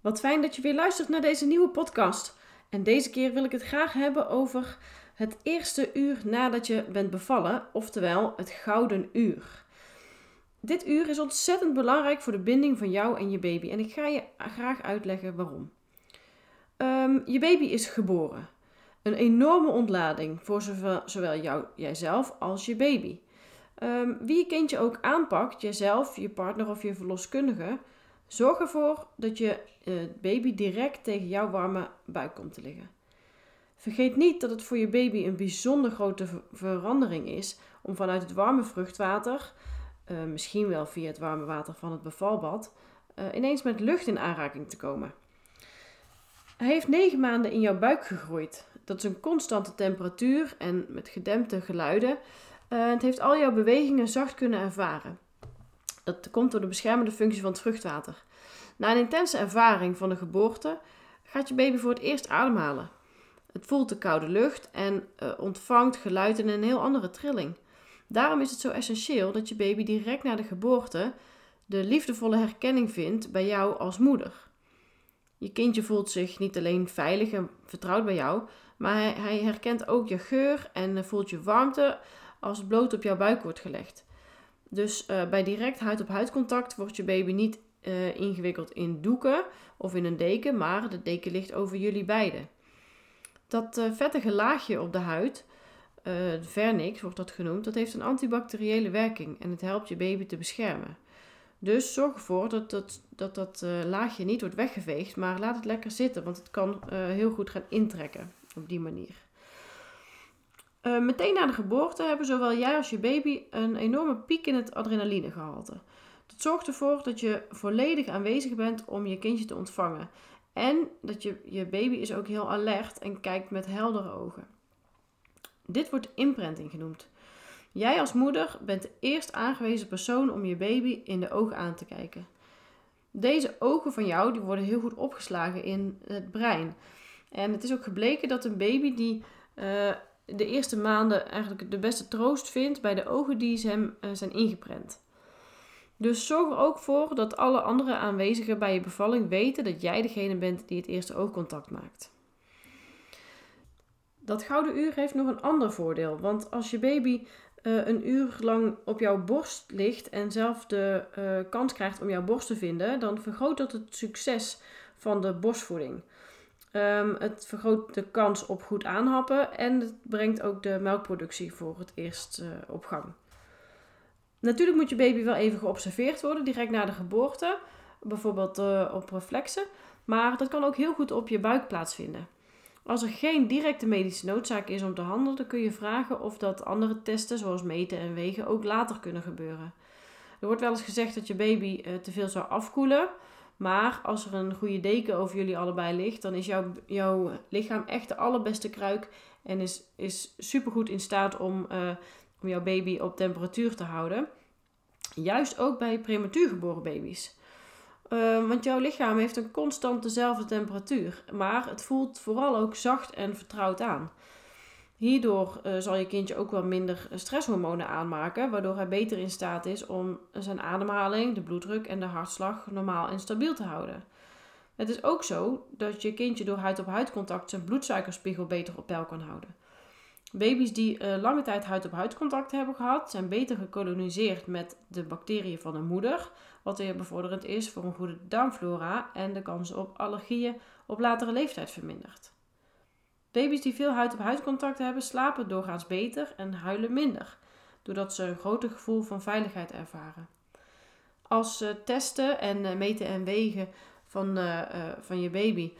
Wat fijn dat je weer luistert naar deze nieuwe podcast. En deze keer wil ik het graag hebben over het eerste uur nadat je bent bevallen, oftewel het gouden uur. Dit uur is ontzettend belangrijk voor de binding van jou en je baby en ik ga je graag uitleggen waarom. Um, je baby is geboren. Een enorme ontlading voor zowel, jou, jijzelf als je baby. Um, wie je kindje ook aanpakt, jezelf, je partner of je verloskundige, zorg ervoor dat je uh, baby direct tegen jouw warme buik komt te liggen. Vergeet niet dat het voor je baby een bijzonder grote verandering is om vanuit het warme vruchtwater, uh, misschien wel via het warme water van het bevalbad, uh, ineens met lucht in aanraking te komen. Hij heeft negen maanden in jouw buik gegroeid. Dat is een constante temperatuur en met gedempte geluiden. Het heeft al jouw bewegingen zacht kunnen ervaren. Dat komt door de beschermende functie van het vruchtwater. Na een intense ervaring van de geboorte gaat je baby voor het eerst ademhalen. Het voelt de koude lucht en uh, ontvangt geluid in een heel andere trilling. Daarom is het zo essentieel dat je baby direct na de geboorte de liefdevolle herkenning vindt bij jou als moeder. Je kindje voelt zich niet alleen veilig en vertrouwd bij jou, maar hij, hij herkent ook je geur en voelt je warmte als het bloot op jouw buik wordt gelegd. Dus uh, bij direct huid-op-huid contact wordt je baby niet uh, ingewikkeld in doeken of in een deken, maar de deken ligt over jullie beiden. Dat uh, vettige laagje op de huid, vernix wordt dat genoemd, dat heeft een antibacteriële werking en het helpt je baby te beschermen. Dus zorg ervoor dat dat, dat, dat laagje niet wordt weggeveegd, maar laat het lekker zitten, want het kan heel goed gaan intrekken op die manier. Uh, meteen na de geboorte hebben zowel jij als je baby een enorme piek in het adrenalinegehalte. Dat zorgt ervoor dat je volledig aanwezig bent om je kindje te ontvangen. En dat je, je baby is ook heel alert en kijkt met heldere ogen. Dit wordt imprinting genoemd. Jij als moeder bent de eerst aangewezen persoon om je baby in de ogen aan te kijken. Deze ogen van jou die worden heel goed opgeslagen in het brein. En het is ook gebleken dat een baby die uh, de eerste maanden eigenlijk de beste troost vindt bij de ogen die ze hem uh, zijn ingeprent. Dus zorg er ook voor dat alle andere aanwezigen bij je bevalling weten dat jij degene bent die het eerste oogcontact maakt. Dat gouden uur heeft nog een ander voordeel, want als je baby uh, een uur lang op jouw borst ligt en zelf de uh, kans krijgt om jouw borst te vinden, dan vergroot dat het succes van de borstvoeding. Um, het vergroot de kans op goed aanhappen en het brengt ook de melkproductie voor het eerst uh, op gang. Natuurlijk moet je baby wel even geobserveerd worden direct na de geboorte, bijvoorbeeld op reflexen, maar dat kan ook heel goed op je buik plaatsvinden. Als er geen directe medische noodzaak is om te handelen, dan kun je vragen of dat andere testen, zoals meten en wegen, ook later kunnen gebeuren. Er wordt wel eens gezegd dat je baby uh, te veel zou afkoelen. Maar als er een goede deken over jullie allebei ligt, dan is jouw, jouw lichaam echt de allerbeste kruik. En is, is supergoed in staat om, uh, om jouw baby op temperatuur te houden. Juist ook bij prematuur geboren baby's. Uh, want jouw lichaam heeft een constant dezelfde temperatuur, maar het voelt vooral ook zacht en vertrouwd aan. Hierdoor uh, zal je kindje ook wel minder stresshormonen aanmaken, waardoor hij beter in staat is om zijn ademhaling, de bloeddruk en de hartslag normaal en stabiel te houden. Het is ook zo dat je kindje door huid-op-huid contact zijn bloedsuikerspiegel beter op peil kan houden. Baby's die lange tijd huid-op-huid contact hebben gehad, zijn beter gekoloniseerd met de bacteriën van de moeder, wat weer bevorderend is voor een goede darmflora en de kans op allergieën op latere leeftijd vermindert. Baby's die veel huid-op-huid contact hebben, slapen doorgaans beter en huilen minder, doordat ze een groter gevoel van veiligheid ervaren. Als ze testen en uh, meten en wegen van, uh, van je baby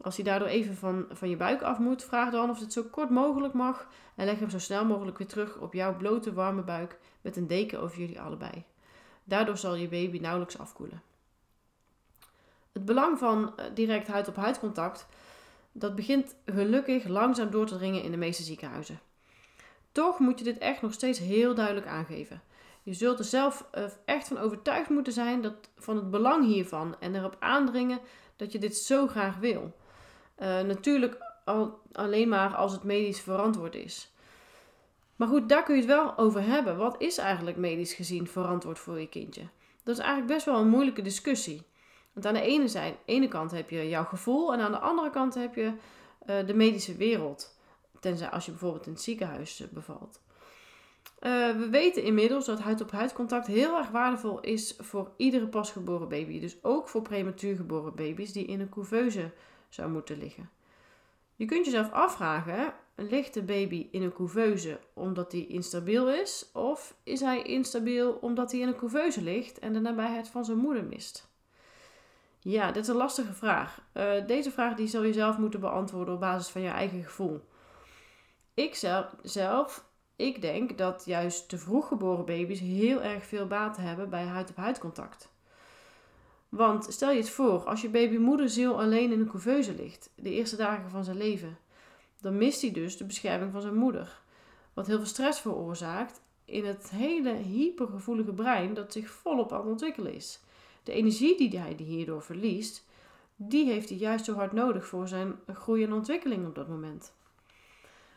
als hij daardoor even van, van je buik af moet, vraag dan of het zo kort mogelijk mag en leg hem zo snel mogelijk weer terug op jouw blote warme buik met een deken over jullie allebei. Daardoor zal je baby nauwelijks afkoelen. Het belang van eh, direct huid-op-huid contact, dat begint gelukkig langzaam door te dringen in de meeste ziekenhuizen. Toch moet je dit echt nog steeds heel duidelijk aangeven. Je zult er zelf eh, echt van overtuigd moeten zijn dat, van het belang hiervan en erop aandringen dat je dit zo graag wil. Uh, natuurlijk al, alleen maar als het medisch verantwoord is. Maar goed, daar kun je het wel over hebben. Wat is eigenlijk medisch gezien verantwoord voor je kindje? Dat is eigenlijk best wel een moeilijke discussie. Want aan de ene, zijn, kant heb je jouw gevoel en aan de andere kant heb je uh, de medische wereld. Tenzij als je bijvoorbeeld in het ziekenhuis uh, bevalt. Uh, we weten inmiddels dat huid-op-huid contact heel erg waardevol is voor iedere pasgeboren baby. Dus ook voor prematuur geboren baby's die in een couveuse zou moeten liggen. Je kunt jezelf afvragen, ligt de baby in een couveuse omdat hij instabiel is? Of is hij instabiel omdat hij in een couveuse ligt en de nabijheid van zijn moeder mist? Ja, dit is een lastige vraag. Uh, deze vraag die zul je zelf moeten beantwoorden op basis van je eigen gevoel. Ik zelf, ik denk dat juist te vroeg geboren baby's heel erg veel baat hebben bij huid-op-huid contact. Want stel je het voor, als je baby moederziel alleen in een couveuse ligt, de eerste dagen van zijn leven, dan mist hij dus de bescherming van zijn moeder. Wat heel veel stress veroorzaakt in het hele hypergevoelige brein dat zich volop aan het ontwikkelen is. De energie die hij hierdoor verliest, die heeft hij juist zo hard nodig voor zijn groei en ontwikkeling op dat moment.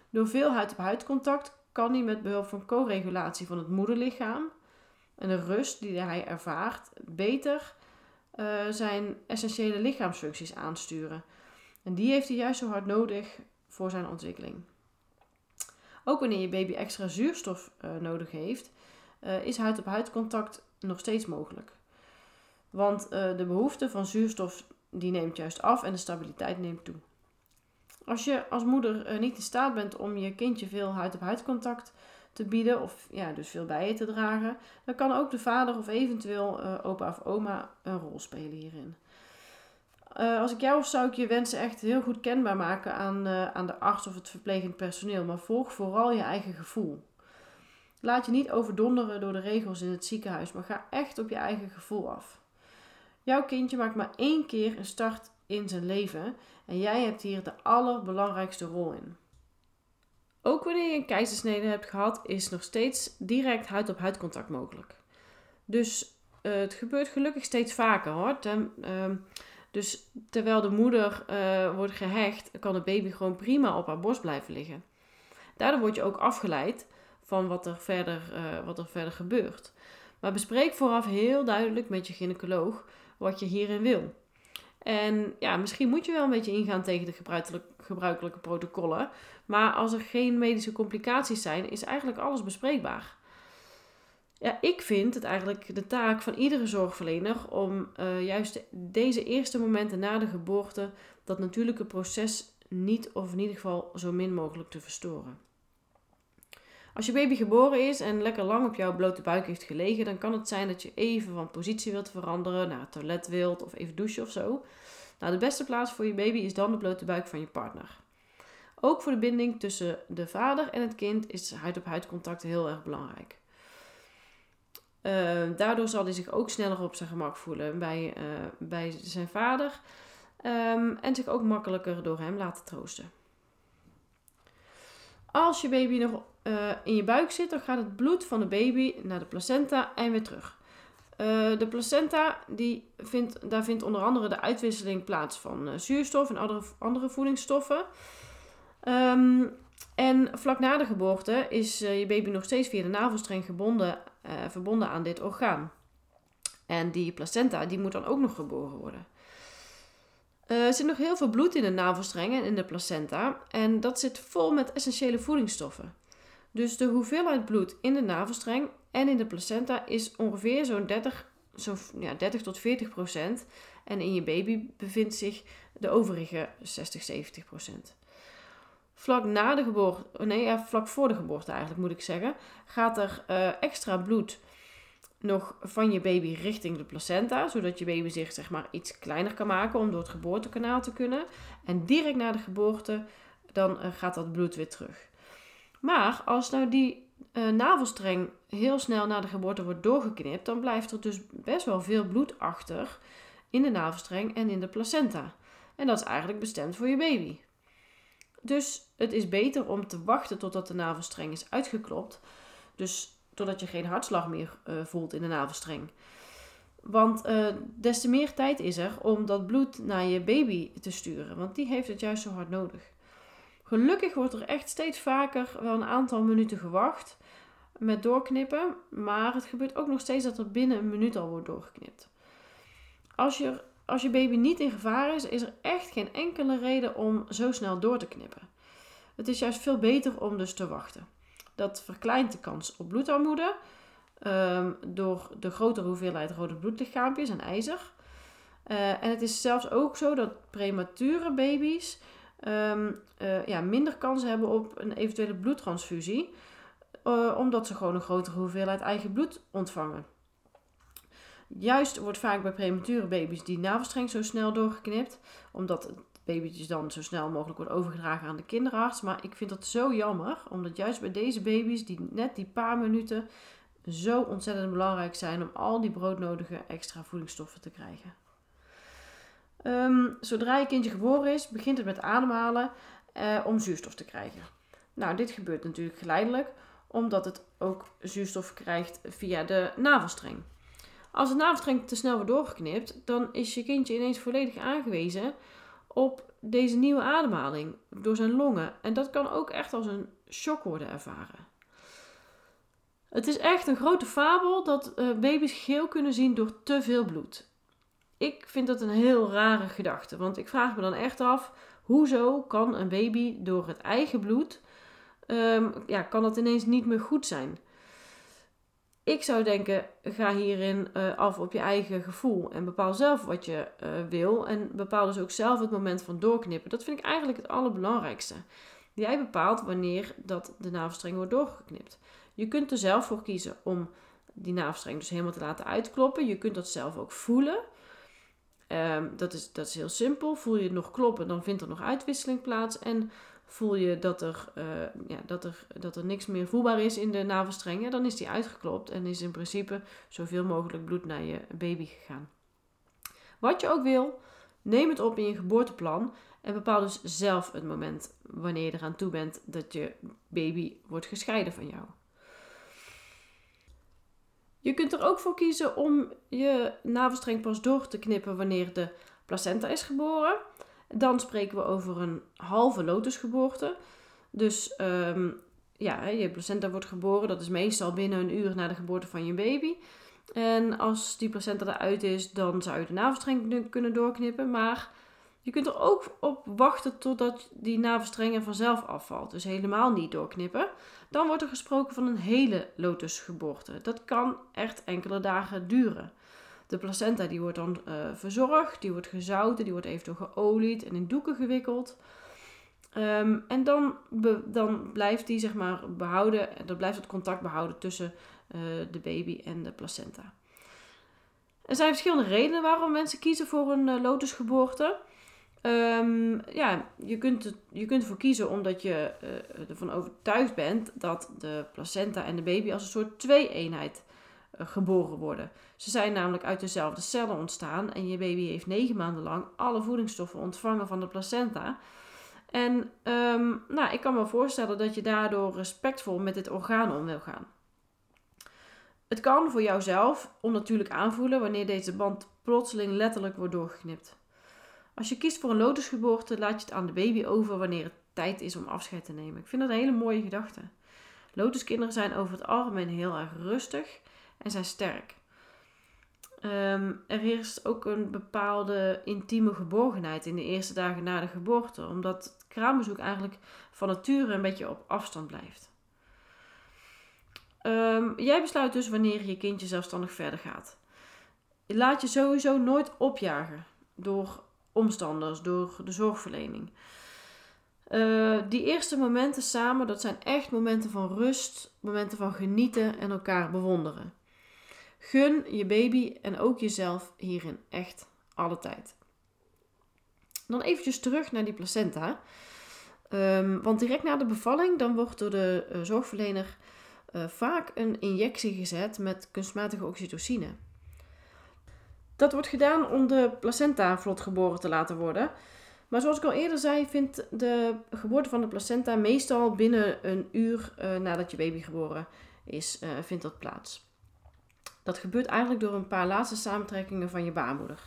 Door veel huid-op-huid contact kan hij met behulp van co-regulatie van het moederlichaam en de rust die hij ervaart beter uh, zijn essentiële lichaamsfuncties aansturen. En die heeft hij juist zo hard nodig voor zijn ontwikkeling. Ook wanneer je baby extra zuurstof uh, nodig heeft, uh, is huid-op-huid contact nog steeds mogelijk. Want de behoefte van zuurstof die neemt juist af en de stabiliteit neemt toe. Als je als moeder niet in staat bent om je kindje veel huid-op-huid contact te bieden of ja, dus veel bij je te dragen, dan kan ook de vader of eventueel uh, opa of oma een rol spelen hierin. Als ik jou zou ik je wensen echt heel goed kenbaar maken aan, aan de arts of het verplegend personeel, maar volg vooral je eigen gevoel. Laat je niet overdonderen door de regels in het ziekenhuis, maar ga echt op je eigen gevoel af. Jouw kindje maakt maar één keer een start in zijn leven en jij hebt hier de allerbelangrijkste rol in. Ook wanneer je een keizersnede hebt gehad, is nog steeds direct huid-op-huid contact mogelijk. Dus uh, het gebeurt gelukkig steeds vaker hoor. Uh, dus terwijl de moeder uh, wordt gehecht, kan de baby gewoon prima op haar borst blijven liggen. Daardoor word je ook afgeleid van wat er verder, uh, wat er verder gebeurt. Maar bespreek vooraf heel duidelijk met je gynaecoloog wat je hierin wil. En ja, misschien moet je wel een beetje ingaan tegen de gebruikelijke, protocollen. Maar als er geen medische complicaties zijn, is eigenlijk alles bespreekbaar. Ja, ik vind het eigenlijk de taak van iedere zorgverlener om uh, juist deze eerste momenten na de geboorte dat natuurlijke proces niet of in ieder geval zo min mogelijk te verstoren. Als je baby geboren is en lekker lang op jouw blote buik heeft gelegen, dan kan het zijn dat je even van positie wilt veranderen, naar het toilet wilt of even douchen of zo. Nou, de beste plaats voor je baby is dan de blote buik van je partner. Ook voor de binding tussen de vader en het kind is huid-op-huid contact heel erg belangrijk. Uh, daardoor zal hij zich ook sneller op zijn gemak voelen bij, uh, bij zijn vader um, en zich ook makkelijker door hem laten troosten. Als je baby nog uh, in je buik zit, dan gaat het bloed van de baby naar de placenta en weer terug. Uh, de placenta, die vindt, daar vindt onder andere de uitwisseling plaats van uh, zuurstof en andere, andere voedingsstoffen. Um, en vlak na de geboorte is je baby nog steeds via de navelstreng gebonden, verbonden aan dit orgaan. En die placenta, die moet dan ook nog geboren worden. Er zit nog heel veel bloed in de navelstreng en in de placenta. En dat zit vol met essentiële voedingsstoffen. Dus de hoeveelheid bloed in de navelstreng en in de placenta is ongeveer zo'n 30, zo, ja, 30 tot 40 procent. En in je baby bevindt zich de overige 60, 70 procent. Vlak na de geboorte, nee, ja, vlak voor de geboorte eigenlijk moet ik zeggen, gaat er uh, extra bloed nog van je baby richting de placenta, zodat je baby zich zeg maar iets kleiner kan maken om door het geboortekanaal te kunnen. En direct na de geboorte, dan uh, gaat dat bloed weer terug. Maar als nou die uh, navelstreng heel snel na de geboorte wordt doorgeknipt, dan blijft er dus best wel veel bloed achter in de navelstreng en in de placenta. En dat is eigenlijk bestemd voor je baby. Dus het is beter om te wachten totdat de navelstreng is uitgeklopt. Dus totdat je geen hartslag meer uh, voelt in de navelstreng. Want uh, des te meer tijd is er om dat bloed naar je baby te sturen. Want die heeft het juist zo hard nodig. Gelukkig wordt er echt steeds vaker wel een aantal minuten gewacht met doorknippen. Maar het gebeurt ook nog steeds dat er binnen een minuut al wordt doorgeknipt. Als je, als je baby niet in gevaar is, is er echt geen enkele reden om zo snel door te knippen. Het is juist veel beter om dus te wachten. Dat verkleint de kans op bloedarmoede um, door de grotere hoeveelheid rode bloedlichaampjes en ijzer. Uh, en het is zelfs ook zo dat premature baby's um, uh, ja, minder kans hebben op een eventuele bloedtransfusie, uh, omdat ze gewoon een grotere hoeveelheid eigen bloed ontvangen. Juist wordt vaak bij premature baby's die navelstreng zo snel doorgeknipt, omdat het babytjes dan zo snel mogelijk wordt overgedragen aan de kinderarts. Maar ik vind dat zo jammer, omdat juist bij deze baby's, die net die paar minuten zo ontzettend belangrijk zijn om al die broodnodige extra voedingsstoffen te krijgen. Um, zodra je kindje geboren is, begint het met ademhalen uh, om zuurstof te krijgen. Nou, dit gebeurt natuurlijk geleidelijk, omdat het ook zuurstof krijgt via de navelstreng. Als de navelstreng te snel wordt doorgeknipt, dan is je kindje ineens volledig aangewezen op deze nieuwe ademhaling door zijn longen. En dat kan ook echt als een shock worden ervaren. Het is echt een grote fabel dat uh, baby's geel kunnen zien door te veel bloed. Ik vind dat een heel rare gedachte, want ik vraag me dan echt af: hoezo kan een baby door het eigen bloed, um, ja, kan dat ineens niet meer goed zijn? Ik zou denken, ga hierin uh, af op je eigen gevoel en bepaal zelf wat je uh, wil en bepaal dus ook zelf het moment van doorknippen. Dat vind ik eigenlijk het allerbelangrijkste. Jij bepaalt wanneer dat de navelstreng wordt doorgeknipt. Je kunt er zelf voor kiezen om die navelstreng dus helemaal te laten uitkloppen. Je kunt dat zelf ook voelen. Um, dat, is, dat is heel simpel. Voel je het nog kloppen, dan vindt er nog uitwisseling plaats. En voel je dat er, uh, ja, dat, er, dat er niks meer voelbaar is in de navelstrengen, dan is die uitgeklopt en is in principe zoveel mogelijk bloed naar je baby gegaan. Wat je ook wil, neem het op in je geboorteplan en bepaal dus zelf het moment wanneer je eraan toe bent dat je baby wordt gescheiden van jou. Je kunt er ook voor kiezen om je navelstreng pas door te knippen wanneer de placenta is geboren. Dan spreken we over een halve lotusgeboorte. Dus um, ja, je placenta wordt geboren. Dat is meestal binnen een uur na de geboorte van je baby. En als die placenta eruit is, dan zou je de navelstreng kunnen doorknippen. Maar je kunt er ook op wachten totdat die navelstreng vanzelf afvalt. Dus helemaal niet doorknippen. Dan wordt er gesproken van een hele lotusgeboorte. Dat kan echt enkele dagen duren. De placenta die wordt dan uh, verzorgd, die wordt gezouten, die wordt eventueel geolied en in doeken gewikkeld. Um, en dan, dan blijft die zeg maar behouden, dan blijft het contact behouden tussen uh, de baby en de placenta. Er zijn verschillende redenen waarom mensen kiezen voor een uh, lotusgeboorte. Um, ja, je kunt, je kunt ervoor kiezen omdat je uh, ervan overtuigd bent dat de placenta en de baby als een soort twee-eenheid uh, geboren worden. Ze zijn namelijk uit dezelfde cellen ontstaan en je baby heeft negen maanden lang alle voedingsstoffen ontvangen van de placenta. En um, nou, ik kan me voorstellen dat je daardoor respectvol met dit orgaan om wil gaan. Het kan voor jouzelf onnatuurlijk aanvoelen wanneer deze band plotseling letterlijk wordt doorgeknipt. Als je kiest voor een lotusgeboorte, laat je het aan de baby over wanneer het tijd is om afscheid te nemen. Ik vind dat een hele mooie gedachte. Lotuskinderen zijn over het algemeen heel erg rustig en zijn sterk. Ehm, er heerst ook een bepaalde intieme geborgenheid in de eerste dagen na de geboorte, omdat het kraambezoek eigenlijk van nature een beetje op afstand blijft. Ehm, jij besluit dus wanneer je kindje zelfstandig verder gaat. Laat je sowieso nooit opjagen door omstanders, door de zorgverlening. Uh, die eerste momenten samen, dat zijn echt momenten van rust, momenten van genieten en elkaar bewonderen. Gun je baby en ook jezelf hierin echt alle tijd. Dan eventjes terug naar die placenta. Um, want direct na de bevalling dan wordt door de uh, zorgverlener uh, vaak een injectie gezet met kunstmatige oxytocine. Dat wordt gedaan om de placenta vlot geboren te laten worden. Maar zoals ik al eerder zei, vindt de geboorte van de placenta meestal binnen een uur uh, nadat je baby geboren is, uh, vindt dat plaats. Dat gebeurt eigenlijk door een paar laatste samentrekkingen van je baarmoeder.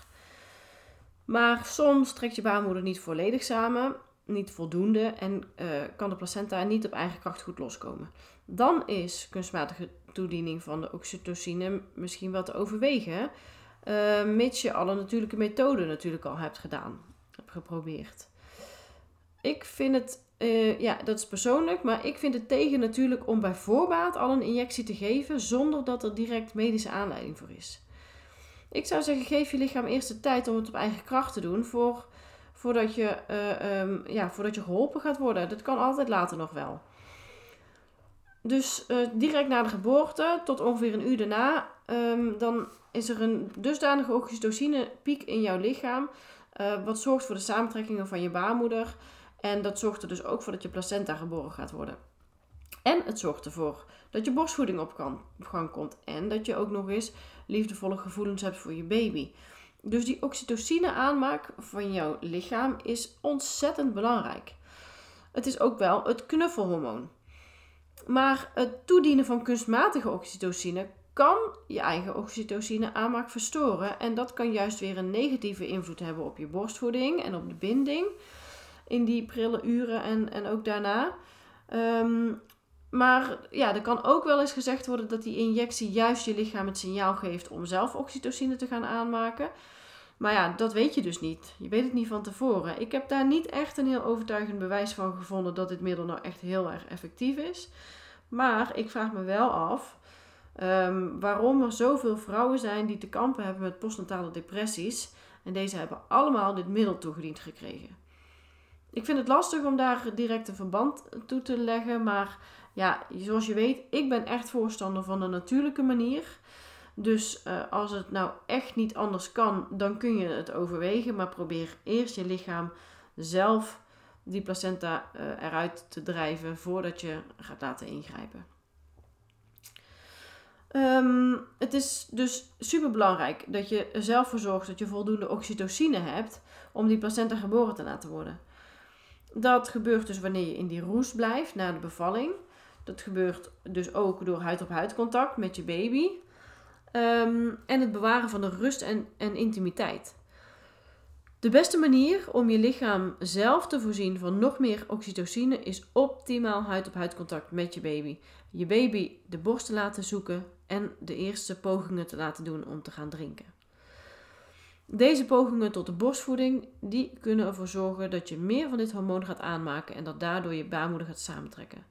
Maar soms trekt je baarmoeder niet volledig samen, niet voldoende en uh, kan de placenta niet op eigen kracht goed loskomen. Dan is kunstmatige toediening van de oxytocine misschien wel te overwegen, uh, mits je alle natuurlijke methoden natuurlijk al hebt gedaan, hebt geprobeerd. Ik vind het, uh, ja, dat is persoonlijk, maar ik vind het tegen natuurlijk om bij voorbaat al een injectie te geven zonder dat er direct medische aanleiding voor is. Ik zou zeggen, geef je lichaam eerst de tijd om het op eigen kracht te doen voor, voordat, je, uh, um, ja, voordat je geholpen gaat worden. Dat kan altijd later nog wel. Dus direct na de geboorte, tot ongeveer een uur daarna, um, dan is er een dusdanige oxytocinepiek in jouw lichaam. Uh, wat zorgt voor de samentrekkingen van je baarmoeder. En dat zorgt er dus ook voor dat je placenta geboren gaat worden. En het zorgt ervoor dat je borstvoeding op, kan, op gang komt. En dat je ook nog eens liefdevolle gevoelens hebt voor je baby. Dus die oxytocine aanmaak van jouw lichaam is ontzettend belangrijk. Het is ook wel het knuffelhormoon. Maar het toedienen van kunstmatige oxytocine kan je eigen oxytocine aanmaak verstoren. En dat kan juist weer een negatieve invloed hebben op je borstvoeding en op de binding in die prille uren en, en ook daarna. Um, maar ja, er kan ook wel eens gezegd worden dat die injectie juist je lichaam het signaal geeft om zelf oxytocine te gaan aanmaken. Maar ja, dat weet je dus niet. Je weet het niet van tevoren. Ik heb daar niet echt een heel overtuigend bewijs van gevonden dat dit middel nou echt heel erg effectief is. Maar ik vraag me wel af um, waarom er zoveel vrouwen zijn die te kampen hebben met postnatale depressies. En deze hebben allemaal dit middel toegediend gekregen. Ik vind het lastig om daar direct een verband toe te leggen. Maar ja, zoals je weet, ik ben echt voorstander van de natuurlijke manier. Dus uh, als het nou echt niet anders kan, dan kun je het overwegen. Maar probeer eerst je lichaam zelf die placenta uh, eruit te drijven voordat je gaat laten ingrijpen. Um, het is dus super belangrijk dat je er zelf voor zorgt dat je voldoende oxytocine hebt om die placenta geboren te laten worden. Dat gebeurt dus wanneer je in die roes blijft na de bevalling. Dat gebeurt dus ook door huid-op-huid contact met je baby. Um, en het bewaren van de rust en, en intimiteit. De beste manier om je lichaam zelf te voorzien van nog meer oxytocine is optimaal huid-op-huid contact met je baby. Je baby de borst te laten zoeken en de eerste pogingen te laten doen om te gaan drinken. Deze pogingen tot de borstvoeding die kunnen ervoor zorgen dat je meer van dit hormoon gaat aanmaken en dat daardoor je baarmoeder gaat samentrekken.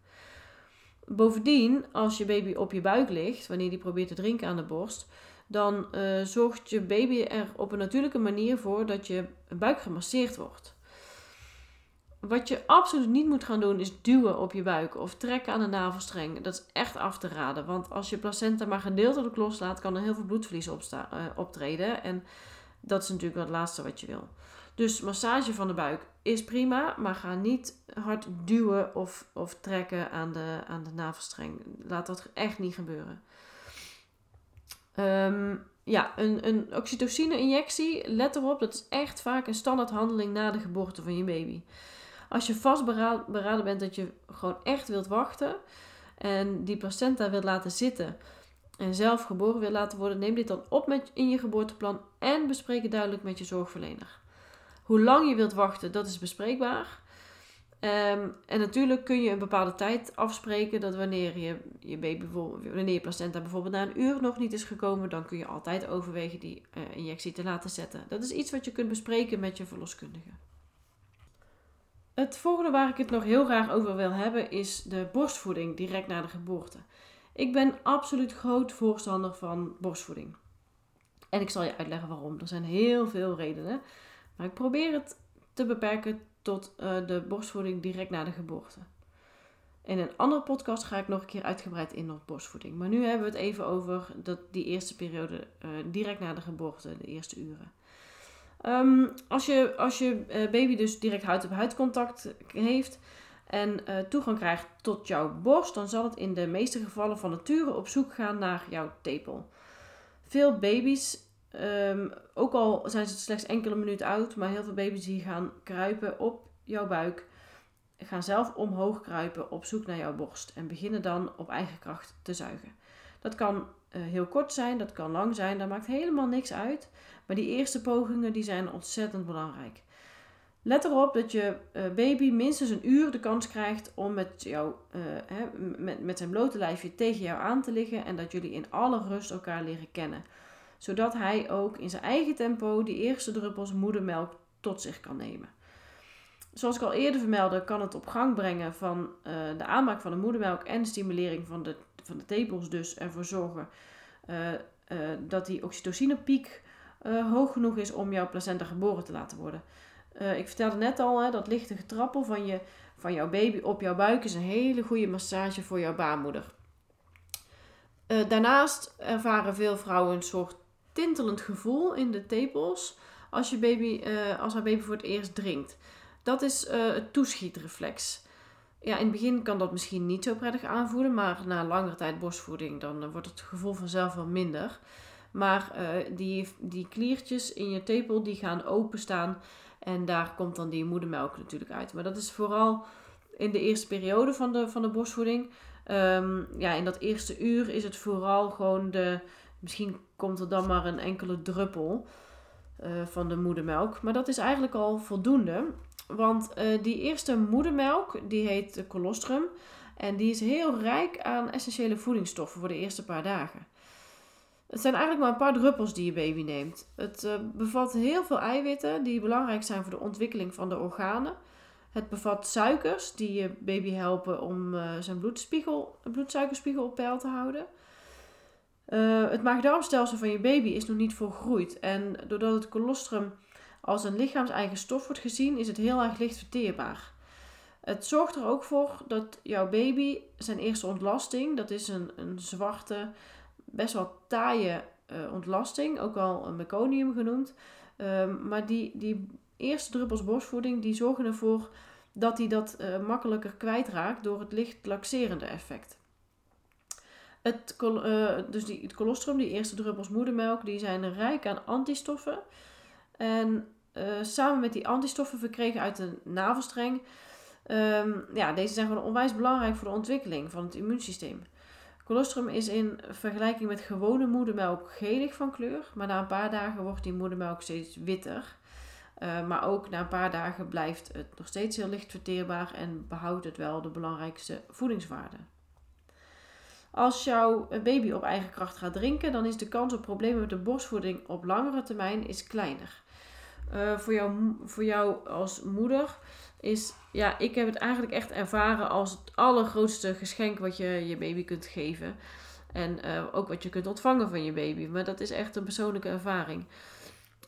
Bovendien, als je baby op je buik ligt, wanneer die probeert te drinken aan de borst, dan uh, zorgt je baby er op een natuurlijke manier voor dat je buik gemasseerd wordt. Wat je absoluut niet moet gaan doen is duwen op je buik of trekken aan de navelstreng. Dat is echt af te raden, want als je placenta maar gedeeltelijk loslaat, kan er heel veel bloedverlies uh, optreden. En dat is natuurlijk het laatste wat je wil. Dus massage van de buik is prima, maar ga niet hard duwen of, of trekken aan de, aan de navelstreng. Laat dat echt niet gebeuren. Um, ja, een, een oxytocine-injectie, let erop, dat is echt vaak een standaard handeling na de geboorte van je baby. Als je vastberaden bent dat je gewoon echt wilt wachten en die placenta wilt laten zitten en zelf geboren wilt laten worden, neem dit dan op met, in je geboorteplan en bespreek het duidelijk met je zorgverlener. Hoe lang je wilt wachten, dat is bespreekbaar. Ehm, en natuurlijk kun je een bepaalde tijd afspreken dat wanneer je, je baby wanneer je placenta bijvoorbeeld na een uur nog niet is gekomen, dan kun je altijd overwegen die uh, injectie te laten zetten. Dat is iets wat je kunt bespreken met je verloskundige. Het volgende waar ik het nog heel graag over wil hebben is de borstvoeding direct na de geboorte. Ik ben absoluut groot voorstander van borstvoeding. En ik zal je uitleggen waarom. Er zijn heel veel redenen. Maar ik probeer het te beperken tot uh, de borstvoeding direct na de geboorte. In een andere podcast ga ik nog een keer uitgebreid in op borstvoeding. Maar nu hebben we het even over dat, die eerste periode uh, direct na de geboorte, de eerste uren. Um, als je, als je uh, baby dus direct huid-op-huid contact heeft en toegang krijgt tot jouw borst, dan zal het in de meeste gevallen van nature op zoek gaan naar jouw tepel. Veel baby's Um, ook al zijn ze slechts enkele minuten oud, maar heel veel baby's die gaan kruipen op jouw buik, gaan zelf omhoog kruipen op zoek naar jouw borst en beginnen dan op eigen kracht te zuigen. Dat kan uh, heel kort zijn, dat kan lang zijn, dat maakt helemaal niks uit. Maar die eerste pogingen die zijn ontzettend belangrijk. Let erop dat je uh, baby minstens een uur de kans krijgt om met, jou, hè, met, met zijn blote lijfje tegen jou aan te liggen en dat jullie in alle rust elkaar leren kennen zodat hij ook in zijn eigen tempo die eerste druppels moedermelk tot zich kan nemen. Zoals ik al eerder vermeldde, kan het op gang brengen van uh, de aanmaak van de moedermelk en de stimulering van de, van de tepels dus ervoor zorgen dat die oxytocinepiek hoog genoeg is om jouw placenta geboren te laten worden. ik vertelde net al, hè, dat lichte getrappel van, je, van jouw baby op jouw buik is een hele goede massage voor jouw baarmoeder. daarnaast ervaren veel vrouwen een soort tintelend gevoel in de tepels als, je baby, als haar baby voor het eerst drinkt. Dat is het toeschietreflex. Ja, in het begin kan dat misschien niet zo prettig aanvoelen, maar na langere tijd borstvoeding dan wordt het gevoel vanzelf wel minder. Maar die, die kliertjes in je tepel die gaan openstaan en daar komt dan die moedermelk natuurlijk uit. Maar dat is vooral in de eerste periode van de, van de borstvoeding. Um, ja, in dat eerste uur is het vooral gewoon de, Misschien komt er dan maar een enkele druppel uh, van de moedermelk. Maar dat is eigenlijk al voldoende. Want uh, die eerste moedermelk, die heet colostrum. En die is heel rijk aan essentiële voedingsstoffen voor de eerste paar dagen. Het zijn eigenlijk maar een paar druppels die je baby neemt. Het uh, bevat heel veel eiwitten die belangrijk zijn voor de ontwikkeling van de organen. Het bevat suikers die je baby helpen om zijn bloedspiegel, bloedsuikerspiegel op peil te houden. Uh, het maag-darmstelsel van je baby is nog niet volgroeid. En doordat het colostrum als een lichaams-eigen stof wordt gezien, is het heel erg licht verteerbaar. Het zorgt er ook voor dat jouw baby zijn eerste ontlasting, dat is een, een zwarte, best wel taaie uh, ontlasting, ook al een meconium genoemd. Uh, maar die, die eerste druppels borstvoeding, die zorgen ervoor dat hij dat uh, makkelijker kwijtraakt door het licht laxerende effect. Het, uh, dus die, het colostrum, die eerste druppels moedermelk, die zijn rijk aan antistoffen. En samen met die antistoffen verkregen uit de navelstreng, um, ja, deze zijn gewoon onwijs belangrijk voor de ontwikkeling van het immuunsysteem. Colostrum is in vergelijking met gewone moedermelk gelig van kleur, maar na een paar dagen wordt die moedermelk steeds witter. Uh, maar ook na een paar dagen blijft het nog steeds heel licht verteerbaar en behoudt het wel de belangrijkste voedingswaarden. Als jouw baby op eigen kracht gaat drinken, dan is de kans op problemen met de borstvoeding op langere termijn is kleiner. Uh, voor, jou, voor jou als moeder is, ja, ik heb het eigenlijk echt ervaren als het allergrootste geschenk wat je je baby kunt geven. En uh, ook wat je kunt ontvangen van je baby. Maar dat is echt een persoonlijke ervaring.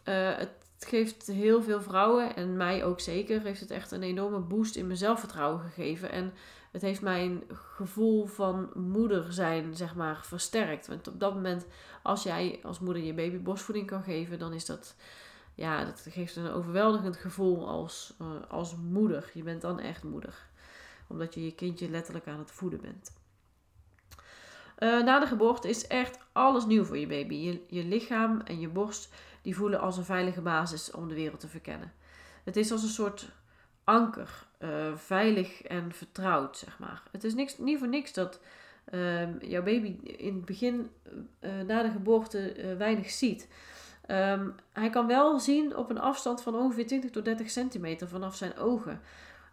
Uh, het geeft heel veel vrouwen, en mij ook zeker, heeft het echt een enorme boost in mijn zelfvertrouwen gegeven. En het heeft mijn gevoel van moeder zijn, zeg maar, versterkt. Want op dat moment, als jij als moeder je baby borstvoeding kan geven, dan is dat, ja, dat geeft een overweldigend gevoel als, uh, als moeder. Je bent dan echt moeder. Omdat je je kindje letterlijk aan het voeden bent. Uh, na de geboorte is echt alles nieuw voor je baby. Je, je lichaam en je borst die voelen als een veilige basis om de wereld te verkennen. Het is als een soort anker, uh, veilig en vertrouwd, zeg maar. Het is niks, niet voor niks dat uh, jouw baby in het begin, na de geboorte, weinig ziet. Um, hij kan wel zien op een afstand van ongeveer 20 tot 30 centimeter vanaf zijn ogen.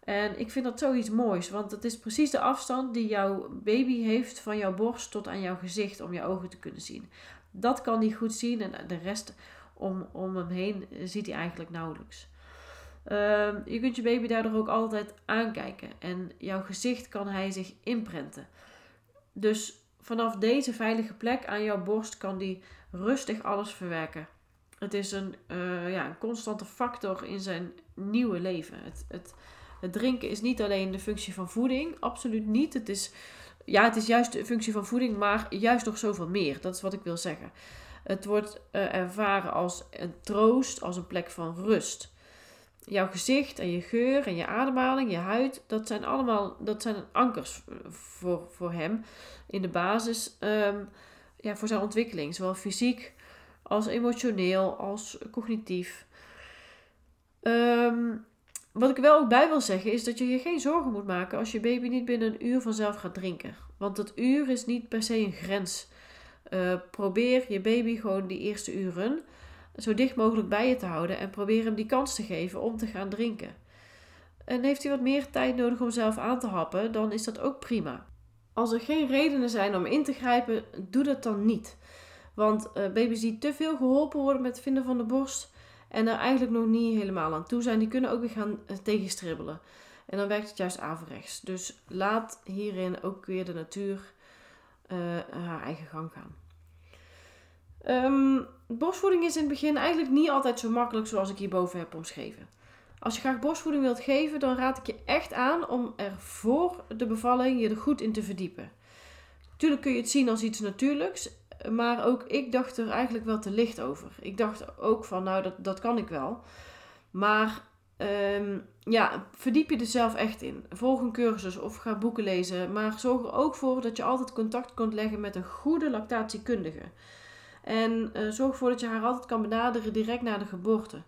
En ik vind dat zoiets moois, want het is precies de afstand die jouw baby heeft van jouw borst tot aan jouw gezicht om je ogen te kunnen zien. Dat kan hij goed zien en de rest om, om hem heen ziet hij eigenlijk nauwelijks. Ehm, je kunt je baby daardoor ook altijd aankijken en jouw gezicht kan hij zich inprenten. Dus vanaf deze veilige plek aan jouw borst kan hij rustig alles verwerken. Het is een, uh, ja, een constante factor in zijn nieuwe leven. Het, het, het drinken is niet alleen de functie van voeding, absoluut niet. Het is, ja, het is juist de functie van voeding, maar juist nog zoveel meer. Dat is wat ik wil zeggen. Het wordt uh, ervaren als een troost, als een plek van rust. Jouw gezicht en je geur en je ademhaling, je huid, dat zijn allemaal dat zijn ankers voor, voor hem in de basis um, ja, voor zijn ontwikkeling. Zowel fysiek als emotioneel als cognitief. Um, wat ik wel ook bij wil zeggen is dat je je geen zorgen moet maken als je baby niet binnen een uur vanzelf gaat drinken. Want dat uur is niet per se een grens. Uh, probeer je baby gewoon die eerste uren zo dicht mogelijk bij je te houden en probeer hem die kans te geven om te gaan drinken. En heeft hij wat meer tijd nodig om zelf aan te happen, dan is dat ook prima. Als er geen redenen zijn om in te grijpen, doe dat dan niet. Want uh, baby's die te veel geholpen worden met het vinden van de borst, en er eigenlijk nog niet helemaal aan toe zijn, die kunnen ook weer gaan eh, tegenstribbelen. En dan werkt het juist averechts. Dus laat hierin ook weer de natuur uh, haar eigen gang gaan. Um, borstvoeding is in het begin eigenlijk niet altijd zo makkelijk zoals ik hierboven heb omschreven. Als je graag borstvoeding wilt geven, dan raad ik je echt aan om er voor de bevalling je er goed in te verdiepen. Tuurlijk kun je het zien als iets natuurlijks maar ook ik dacht er eigenlijk wel te licht over. Ik dacht ook van, nou, dat, dat kan ik wel. Maar um, ja, verdiep je er zelf echt in. Volg een cursus of ga boeken lezen. Maar zorg er ook voor dat je altijd contact kunt leggen met een goede lactatiekundige. En uh, zorg ervoor dat je haar altijd kan benaderen direct na de geboorte.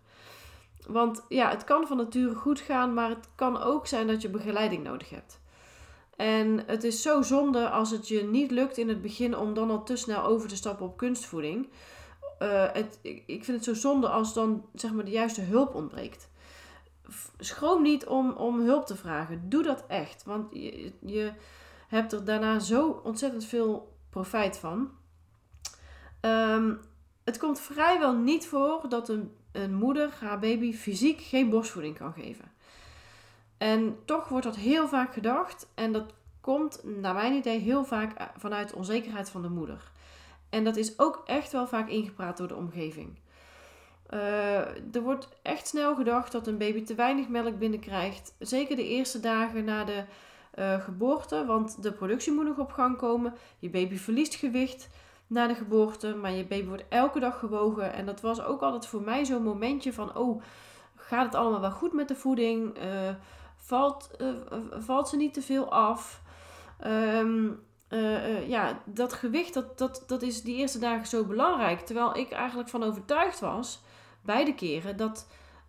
Want ja, het kan van nature goed gaan, maar het kan ook zijn dat je begeleiding nodig hebt. En het is zo zonde als het je niet lukt in het begin om dan al te snel over te stappen op kunstvoeding. Uh, het, ik, vind het zo zonde als dan zeg maar de juiste hulp ontbreekt. Schroom niet om, om hulp te vragen. Doe dat echt. Want je, je hebt er daarna zo ontzettend veel profijt van. Um, het komt vrijwel niet voor dat een, een moeder haar baby fysiek geen borstvoeding kan geven. En toch wordt dat heel vaak gedacht. En dat komt, naar mijn idee, heel vaak eh, vanuit onzekerheid van de moeder. En dat is ook echt wel vaak ingepraat door de omgeving. Uh, er wordt echt snel gedacht dat een baby te weinig melk binnenkrijgt. Zeker de eerste dagen na de uh, geboorte, want de productie moet nog op gang komen. Je baby verliest gewicht na de geboorte, maar je baby wordt elke dag gewogen. En dat was ook altijd voor mij zo'n momentje van: oh, gaat het allemaal wel goed met de voeding? Uh, Valt, uh, valt ze niet te veel af? Um, uh, ja, dat gewicht, dat, dat, dat is die eerste dagen zo belangrijk. Terwijl ik eigenlijk van overtuigd was, beide keren, dat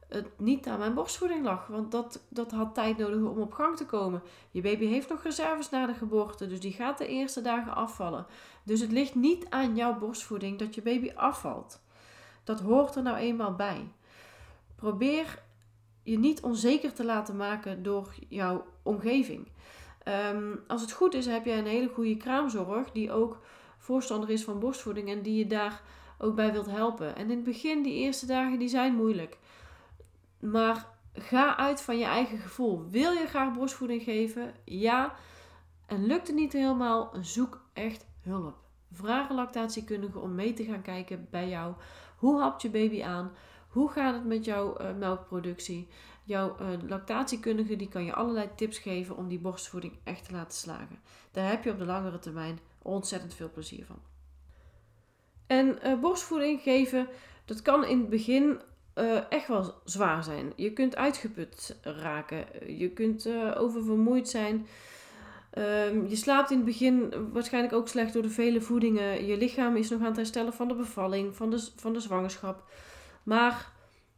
het niet aan mijn borstvoeding lag. Want dat, dat had tijd nodig om op gang te komen. Je baby heeft nog reserves na de geboorte, dus die gaat de eerste dagen afvallen. Dus het ligt niet aan jouw borstvoeding dat je baby afvalt. Dat hoort er nou eenmaal bij. Probeer je niet onzeker te laten maken door jouw omgeving. Um, als het goed is, heb je een hele goede kraamzorg die ook voorstander is van borstvoeding en die je daar ook bij wilt helpen. En in het begin, die eerste dagen, die zijn moeilijk. Maar ga uit van je eigen gevoel. Wil je graag borstvoeding geven? Ja. En lukt het niet helemaal? Zoek echt hulp. Vraag een lactatiekundige om mee te gaan kijken bij jou. Hoe hapt je baby aan? Hoe gaat het met jouw uh, melkproductie? Jouw uh, lactatiekundige die kan je allerlei tips geven om die borstvoeding echt te laten slagen. Daar heb je op de langere termijn ontzettend veel plezier van. En uh, borstvoeding geven, dat kan in het begin echt wel zwaar zijn. Je kunt uitgeput raken. Je kunt oververmoeid zijn. Um, je slaapt in het begin waarschijnlijk ook slecht door de vele voedingen. Je lichaam is nog aan het herstellen van de bevalling, van de, van de zwangerschap. Maar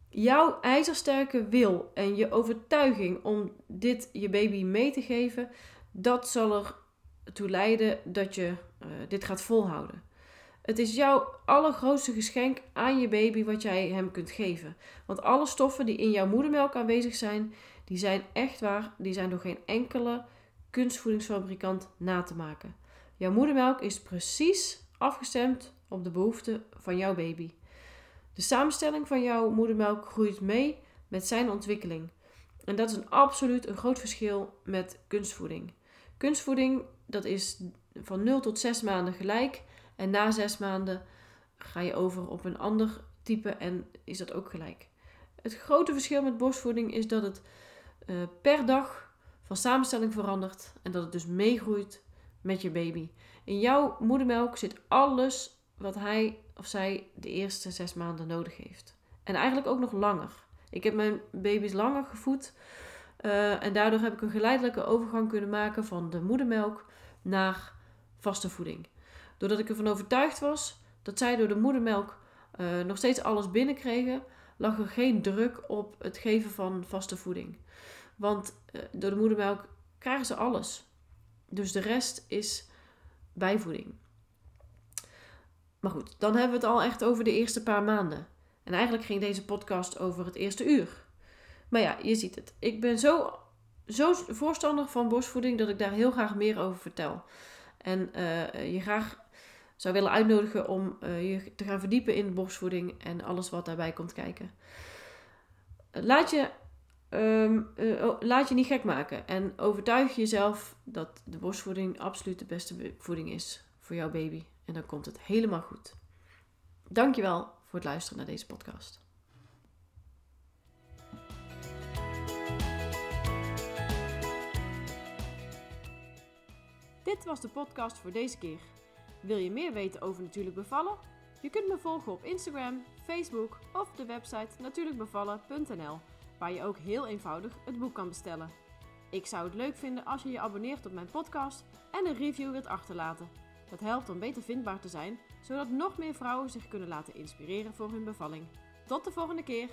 jouw ijzersterke wil en je overtuiging om dit je baby mee te geven, dat zal ertoe leiden dat je uh, dit gaat volhouden. Het is jouw allergrootste geschenk aan je baby wat jij hem kunt geven. Want alle stoffen die in jouw moedermelk aanwezig zijn, Die zijn echt waar, die zijn door geen enkele kunstvoedingsfabrikant na te maken. Jouw moedermelk is precies afgestemd op de behoeften van jouw baby. De samenstelling van jouw moedermelk groeit mee met zijn ontwikkeling. En dat is een absoluut een groot verschil met kunstvoeding. Kunstvoeding, dat is van 0 tot 6 maanden gelijk. En na 6 maanden ga je over op een ander type en is dat ook gelijk. Het grote verschil met borstvoeding is dat het uh, per dag van samenstelling verandert en dat het dus meegroeit met je baby. In jouw moedermelk zit alles wat hij of zij de eerste zes maanden nodig heeft. En eigenlijk ook nog langer. Ik heb mijn baby's langer gevoed uh, en daardoor heb ik een geleidelijke overgang kunnen maken van de moedermelk naar vaste voeding. Doordat ik ervan overtuigd was dat zij door de moedermelk uh, nog steeds alles binnenkregen, lag er geen druk op het geven van vaste voeding. Want uh, door de moedermelk krijgen ze alles. Dus de rest is bijvoeding. Maar goed, dan hebben we het al echt over de eerste paar maanden. En eigenlijk ging deze podcast over het eerste uur. Maar ja, je ziet het. Ik ben zo, zo voorstander van borstvoeding dat ik daar heel graag meer over vertel. En uh, je graag zou willen uitnodigen om uh, je te gaan verdiepen in borstvoeding en alles wat daarbij komt kijken. Laat je, um, uh, laat je niet gek maken en overtuig jezelf dat de borstvoeding absoluut de beste voeding is voor jouw baby. En dan komt het helemaal goed. Dankjewel voor het luisteren naar deze podcast. Dit was de podcast voor deze keer. Wil je meer weten over natuurlijk bevallen? Je kunt me volgen op Instagram, Facebook of de website natuurlijkbevallen.nl, waar je ook heel eenvoudig het boek kan bestellen. Ik zou het leuk vinden als je je abonneert op mijn podcast en een review wilt achterlaten. Dat helpt om beter vindbaar te zijn, zodat nog meer vrouwen zich kunnen laten inspireren voor hun bevalling. Tot de volgende keer!